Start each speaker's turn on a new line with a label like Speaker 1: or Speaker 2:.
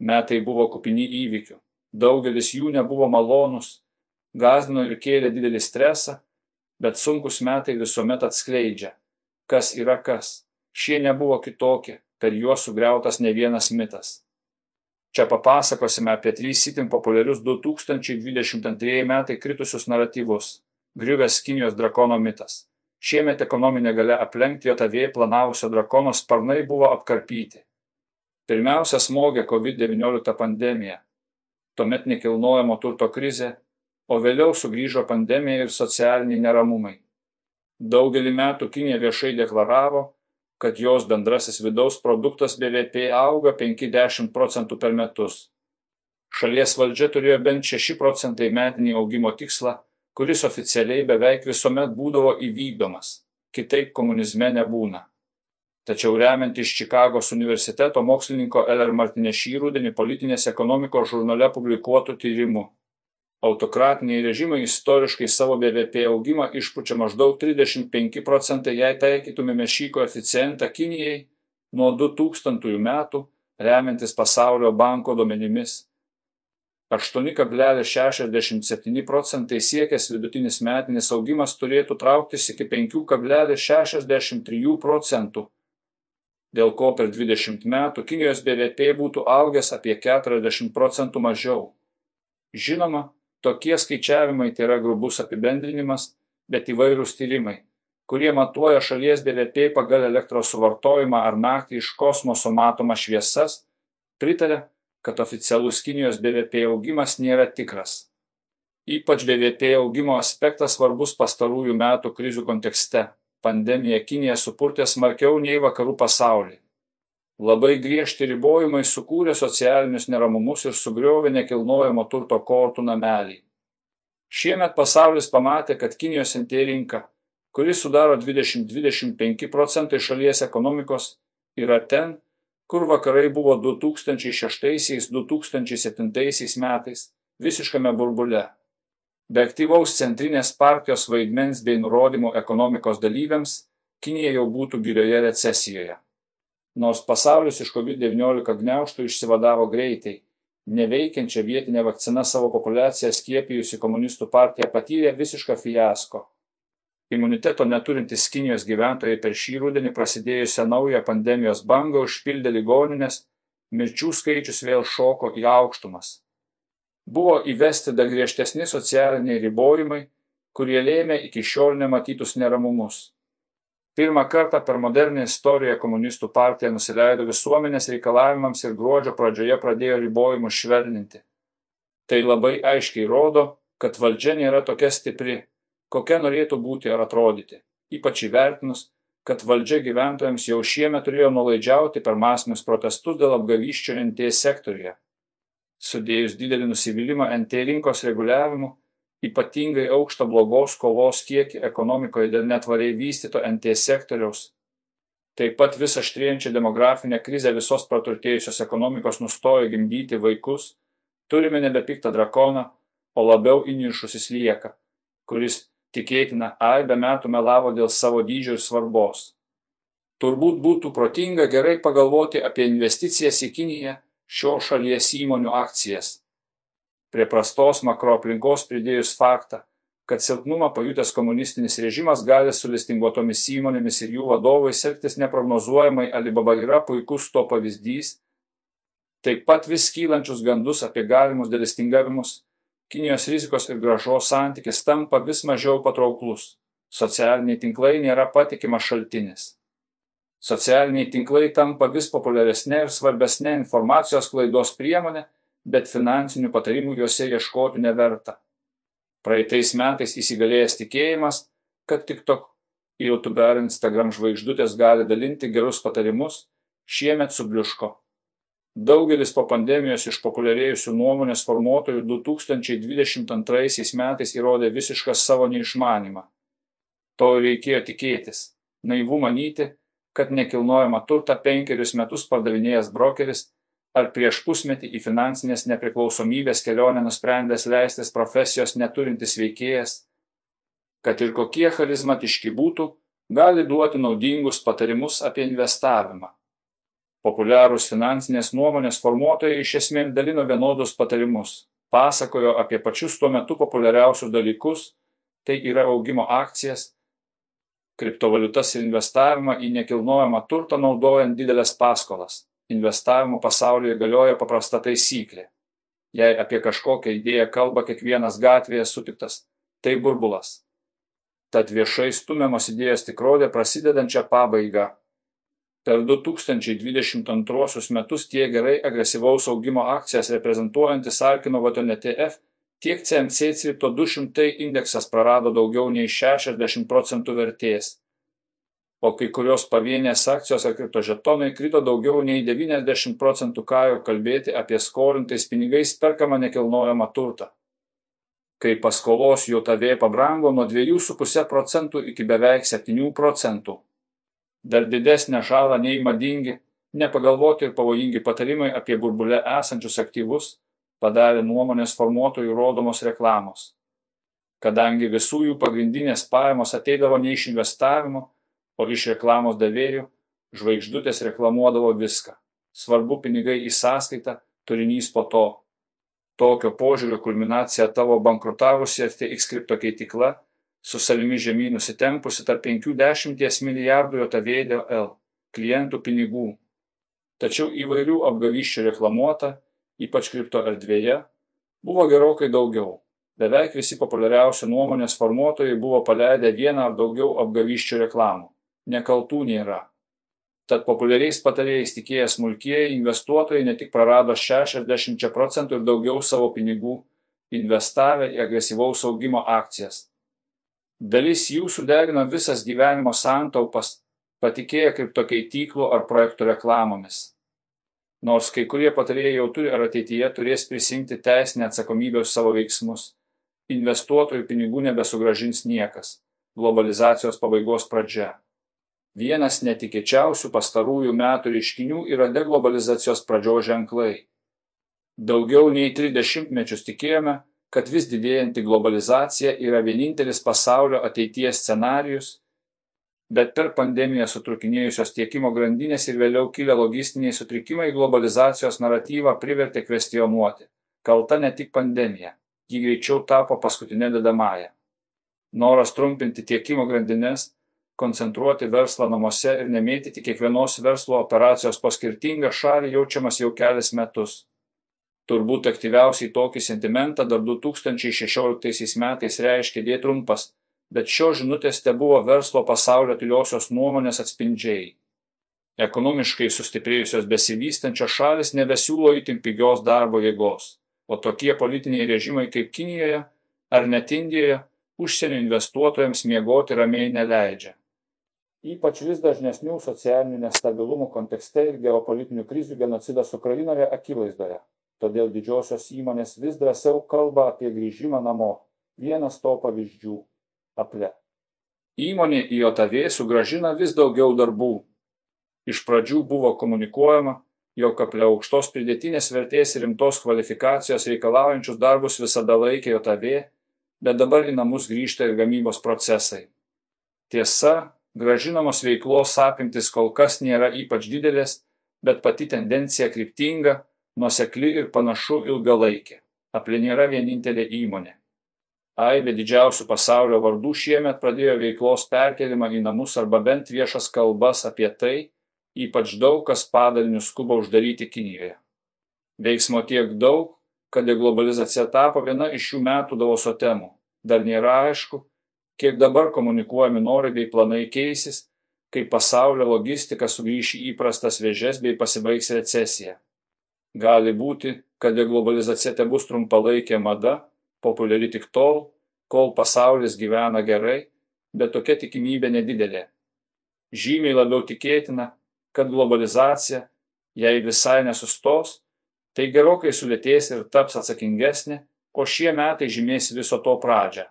Speaker 1: Metai buvo kupini įvykių. Daugelis jų nebuvo malonus, gazdino ir kėlė didelį stresą, bet sunkus metai visuomet atskleidžia, kas yra kas. Šie nebuvo kitokie, per juos sugriautas ne vienas mitas. Čia papasakosime apie trys itin populiarius 2022 metai kritusius naratyvus. Griuvęs Kinijos drakono mitas. Šiemet ekonominė gale aplenkti JAV planavusio drakono sparnai buvo apkarpyti. Pirmiausia smogė COVID-19 pandemija, tuomet nekilnojamo turto krizė, o vėliau sugrįžo pandemija ir socialiniai neramumai. Daugelį metų Kinija viešai deklaravo, kad jos bendrasis vidaus produktas BVP auga 50 procentų per metus. Šalies valdžia turėjo bent 6 procentai metinį augimo tikslą, kuris oficialiai beveik visuomet būdavo įvykdomas. Kitaip komunizme nebūna. Tačiau remiant iš Čikagos universiteto mokslininko L.R. Martinė šį rudenį politinės ekonomikos žurnale publikuotų tyrimų autokratiniai režimai istoriškai savo bvp augimą išpučia maždaug trisdešimt penki procentai jei taikytumėme šį koeficientą kinijai nuo du tūkstantųjų metų remiantis pasaulio banko duomenimis aštuoni kablelis šešiasdešimt septyni procentai siekęs vidutinis metinis augimas turėtų trauktis iki penkių kablelis šešiasdešimt trijų procentų dėl ko per dvidešimt metų kinijos bvp būtų augęs apie keturiasdešimt procentų mažiau. Žinoma tokie skaičiavimai tėra grubus apibendrinimas bet įvairūs tyrimai kurie matuoja šalies bvp pagal elektros suvartojimą ar naktį iš kosmoso matomas šviesas pritaria kad oficialus kinijos bvp augimas nėra tikras. Ypač bvp augimo aspektas svarbus pastarųjų metų krizių kontekste pandemija kiniją supurtė smarkiau nei vakarų pasaulį Labai griežti ribojimai sukūrė socialinius neramumus ir sugriovė nekilnojamo turto kortų namelį. Šiemet pasaulis pamatė, kad Kinijos NT rinka, kuri sudaro 20-25 procentai šalies ekonomikos, yra ten, kur vakarai buvo 2006-2007 metais visiškame burbule. Be aktyvaus centrinės partijos vaidmens bei nurodymų ekonomikos dalyviams, Kinija jau būtų gilioje recesijoje. Nors pasaulis iš COVID-19 gniauštų išsivadavo greitai, neveikiančią vietinę vakciną savo populiaciją skiepijusi komunistų partija patyrė visišką fiasko. Imuniteto neturintys Kinijos gyventojai per šį rudenį prasidėjusią naują pandemijos bangą užpildė ligoninės, mirčių skaičius vėl šoko į aukštumas. Buvo įvesti dar griežtesni socialiniai ribojimai, kurie lėmė iki šiol nematytus neramumus pirmą kartą per modernią istoriją komunistų partija nusileido visuomenės reikalavimams ir gruodžio pradžioje pradėjo ribojimus švelninti. Tai labai aiškiai rodo, kad valdžia nėra tokia stipri, kokia norėtų būti ar atrodyti, ypač įvertinus, kad valdžia gyventojams jau šiemet turėjo nulaidžiauti per masinius protestus dėl apgavyščio NT sektoriuje. Sudėjus didelį nusivylimą NT rinkos reguliavimu, ypatingai aukštą blogos kovos kiekį ekonomikoje dėl netvariai vystyto NT sektoriaus. Taip pat visą aštrėjančią demografinę krizę visos praturtėjusios ekonomikos nustojo gimdyti vaikus, turime nebe piktą drakoną, o labiau įnišusis lieka, kuris tikėtina aibę metų melavo dėl savo dydžio ir svarbos. Turbūt būtų protinga gerai pagalvoti apie investicijas į Kiniją šio šalies įmonių akcijas. Prie prastos makroaplinkos pridėjus faktą kad silpnumą pajutęs komunistinis režimas gali su listinguotomis įmonėmis ir jų vadovais elgtis neprognozuojamai alibaba yra puikus to pavyzdys. Taip pat vis kylančius gandus apie galimus delistingavimus kinijos rizikos ir grąžos santykis tampa vis mažiau patrauklus. Socialiniai tinklai nėra patikimas šaltinis socialiniai tinklai tampa vis populiaresne ir svarbesne informacijos sklaidos priemone bet finansinių patarimų juose ieškoti neverta. Praeitais metais įsigalėjęs tikėjimas, kad tik tok YouTube ar Instagram žvaigždutės gali dalinti gerus patarimus, šiemet subliuško. Daugelis po pandemijos išpopuliarėjusių nuomonės formuotojų 2022 metais įrodė visišką savo neišmanimą. To reikėjo tikėtis. Naivu manyti, kad nekilnojama turta penkerius metus pardavinėjęs brokeris ar prieš pusmetį į finansinės nepriklausomybės kelionę nusprendęs leistis profesijos neturintis veikėjas, kad ir kokie charizmatiški būtų, gali duoti naudingus patarimus apie investavimą. Populiarūs finansinės nuomonės formuotojai iš esmės dalino vienodus patarimus, pasakojo apie pačius tuo metu populiariausius dalykus, tai yra augimo akcijas, kriptovaliutas ir investavimą į nekilnojamą turtą naudojant didelės paskolas. Investavimo pasaulyje galioja paprasta taisyklė. Jei apie kažkokią idėją kalba kiekvienas gatvėje sutiktas, tai burbulas. Tad viešai stumiamos idėjos tikrovė prasidedančią pabaigą. Per 2022 metus tiek gerai agresyvaus augimo akcijas reprezentuojantis Arkino ETF, tiek CMC Crypto 200 indeksas prarado daugiau nei 60 procentų vertės o kai kurios pavienės akcijos ar kriptožetonai krito daugiau nei 90 procentų ką jau kalbėti apie skolintais pinigais perkamą nekilnojamą turtą. Kai paskolos JOTV pabrango nuo 2,5 procentų iki beveik 7 procentų. Dar didesnę žalą nei madingi, nepagalvoti ir pavojingi patarimai apie burbulę esančius aktyvus padarė nuomonės formuotojų rodomos reklamos. Kadangi visų jų pagrindinės pajamos ateidavo ne iš investavimo, o iš reklamos davėjų žvaigždutės reklamuodavo viską. Svarbu pinigai į sąskaitą, turinys po to. Tokio požiūrio kulminacija tavo bankrutavusi FTX kripto keitykla su savimi žemyn nusitempusi tarp 50 milijardų JVDL klientų pinigų. Tačiau įvairių apgavyščių reklamuota, ypač kripto erdvėje, buvo gerokai daugiau. Beveik visi populiariausi nuomonės formuotojai buvo paleidę vieną ar daugiau apgavyščių reklamų nekaltų nėra. Tad populiariais patarėjais tikėję smulkieji investuotojai ne tik prarado 60 procentų ir daugiau savo pinigų investavę į agresyvaus augimo akcijas. Dalis jų sudegino visas gyvenimo santaupas, patikėję kriptokeityklų ar projektų reklamomis. Nors kai kurie patarėjai jau turi ar ateityje turės prisimti teisinę atsakomybę už savo veiksmus, investuotojų pinigų nebesugražins niekas. Globalizacijos pabaigos pradžia. Vienas netikėčiausių pastarųjų metų reiškinių yra deglobalizacijos pradžios ženklai. Daugiau nei 30 mečius tikėjome, kad vis didėjanti globalizacija yra vienintelis pasaulio ateities scenarius, bet per pandemiją sutrukinėjusios tiekimo grandinės ir vėliau kilę logistiniai sutrikimai globalizacijos naratyvą privertė kvestionuoti. Kalta ne tik pandemija, ji greičiau tapo paskutinė dedamąją. Noras trumpinti tiekimo grandinės koncentruoti verslą namuose ir nemėtyti kiekvienos verslo operacijos po skirtingą šalį jaučiamas jau kelias metus. Turbūt aktyviausiai tokį sentimentą dar 2016 metais reiškė D trumpas, bet šios žinutės te buvo verslo pasaulio tyliosios nuomonės atspindžiai. Ekonomiškai sustiprėjusios besivystančios šalis nebesiūlo itin pigios darbo jėgos, o tokie politiniai režimai kaip Kinijoje ar net Indijoje užsienio investuotojams miegoti ramiai neleidžia ypač vis dažnesnių socialinių nestabilumų kontekste ir geopolitinių krizių genocidas Ukrainoje akivaizdoje. Todėl didžiosios įmonės vis drąsiau kalba apie grįžimą namo. Vienas to pavyzdžių - Aple. Įmonė į JAV sugražina vis daugiau darbų. Iš pradžių buvo komunikuojama, jog Aple aukštos pridėtinės vertės ir rimtos kvalifikacijos reikalaujančius darbus visada laikė JAV, bet dabar į namus grįžta ir gamybos procesai. Tiesa, Gražinamos veiklos apimtis kol kas nėra ypač didelės, bet pati tendencija kryptinga, nuosekli ir panašu ilgalaikė. Apli nėra vienintelė įmonė. Aibė didžiausių pasaulio vardų šiemet pradėjo veiklos perkelimą į namus arba bent viešas kalbas apie tai, ypač daug kas padalinius skuba uždaryti Kinijoje. Veiksmo tiek daug, kad deglobalizacija tapo viena iš šių metų Davoso temų. Dar nėra aišku, kiek dabar komunikuojami norai bei planai keisis, kai pasaulio logistika sugrįš į įprastas vėžes bei pasibaigs recesija. Gali būti, kad deglobalizacija te bus trumpalaikė mada, populiari tik tol, kol pasaulis gyvena gerai, bet tokia tikimybė nedidelė. Žymiai labiau tikėtina, kad globalizacija, jei visai nesustos, tai gerokai sulėtės ir taps atsakingesnė, o šie metai žymės viso to pradžią.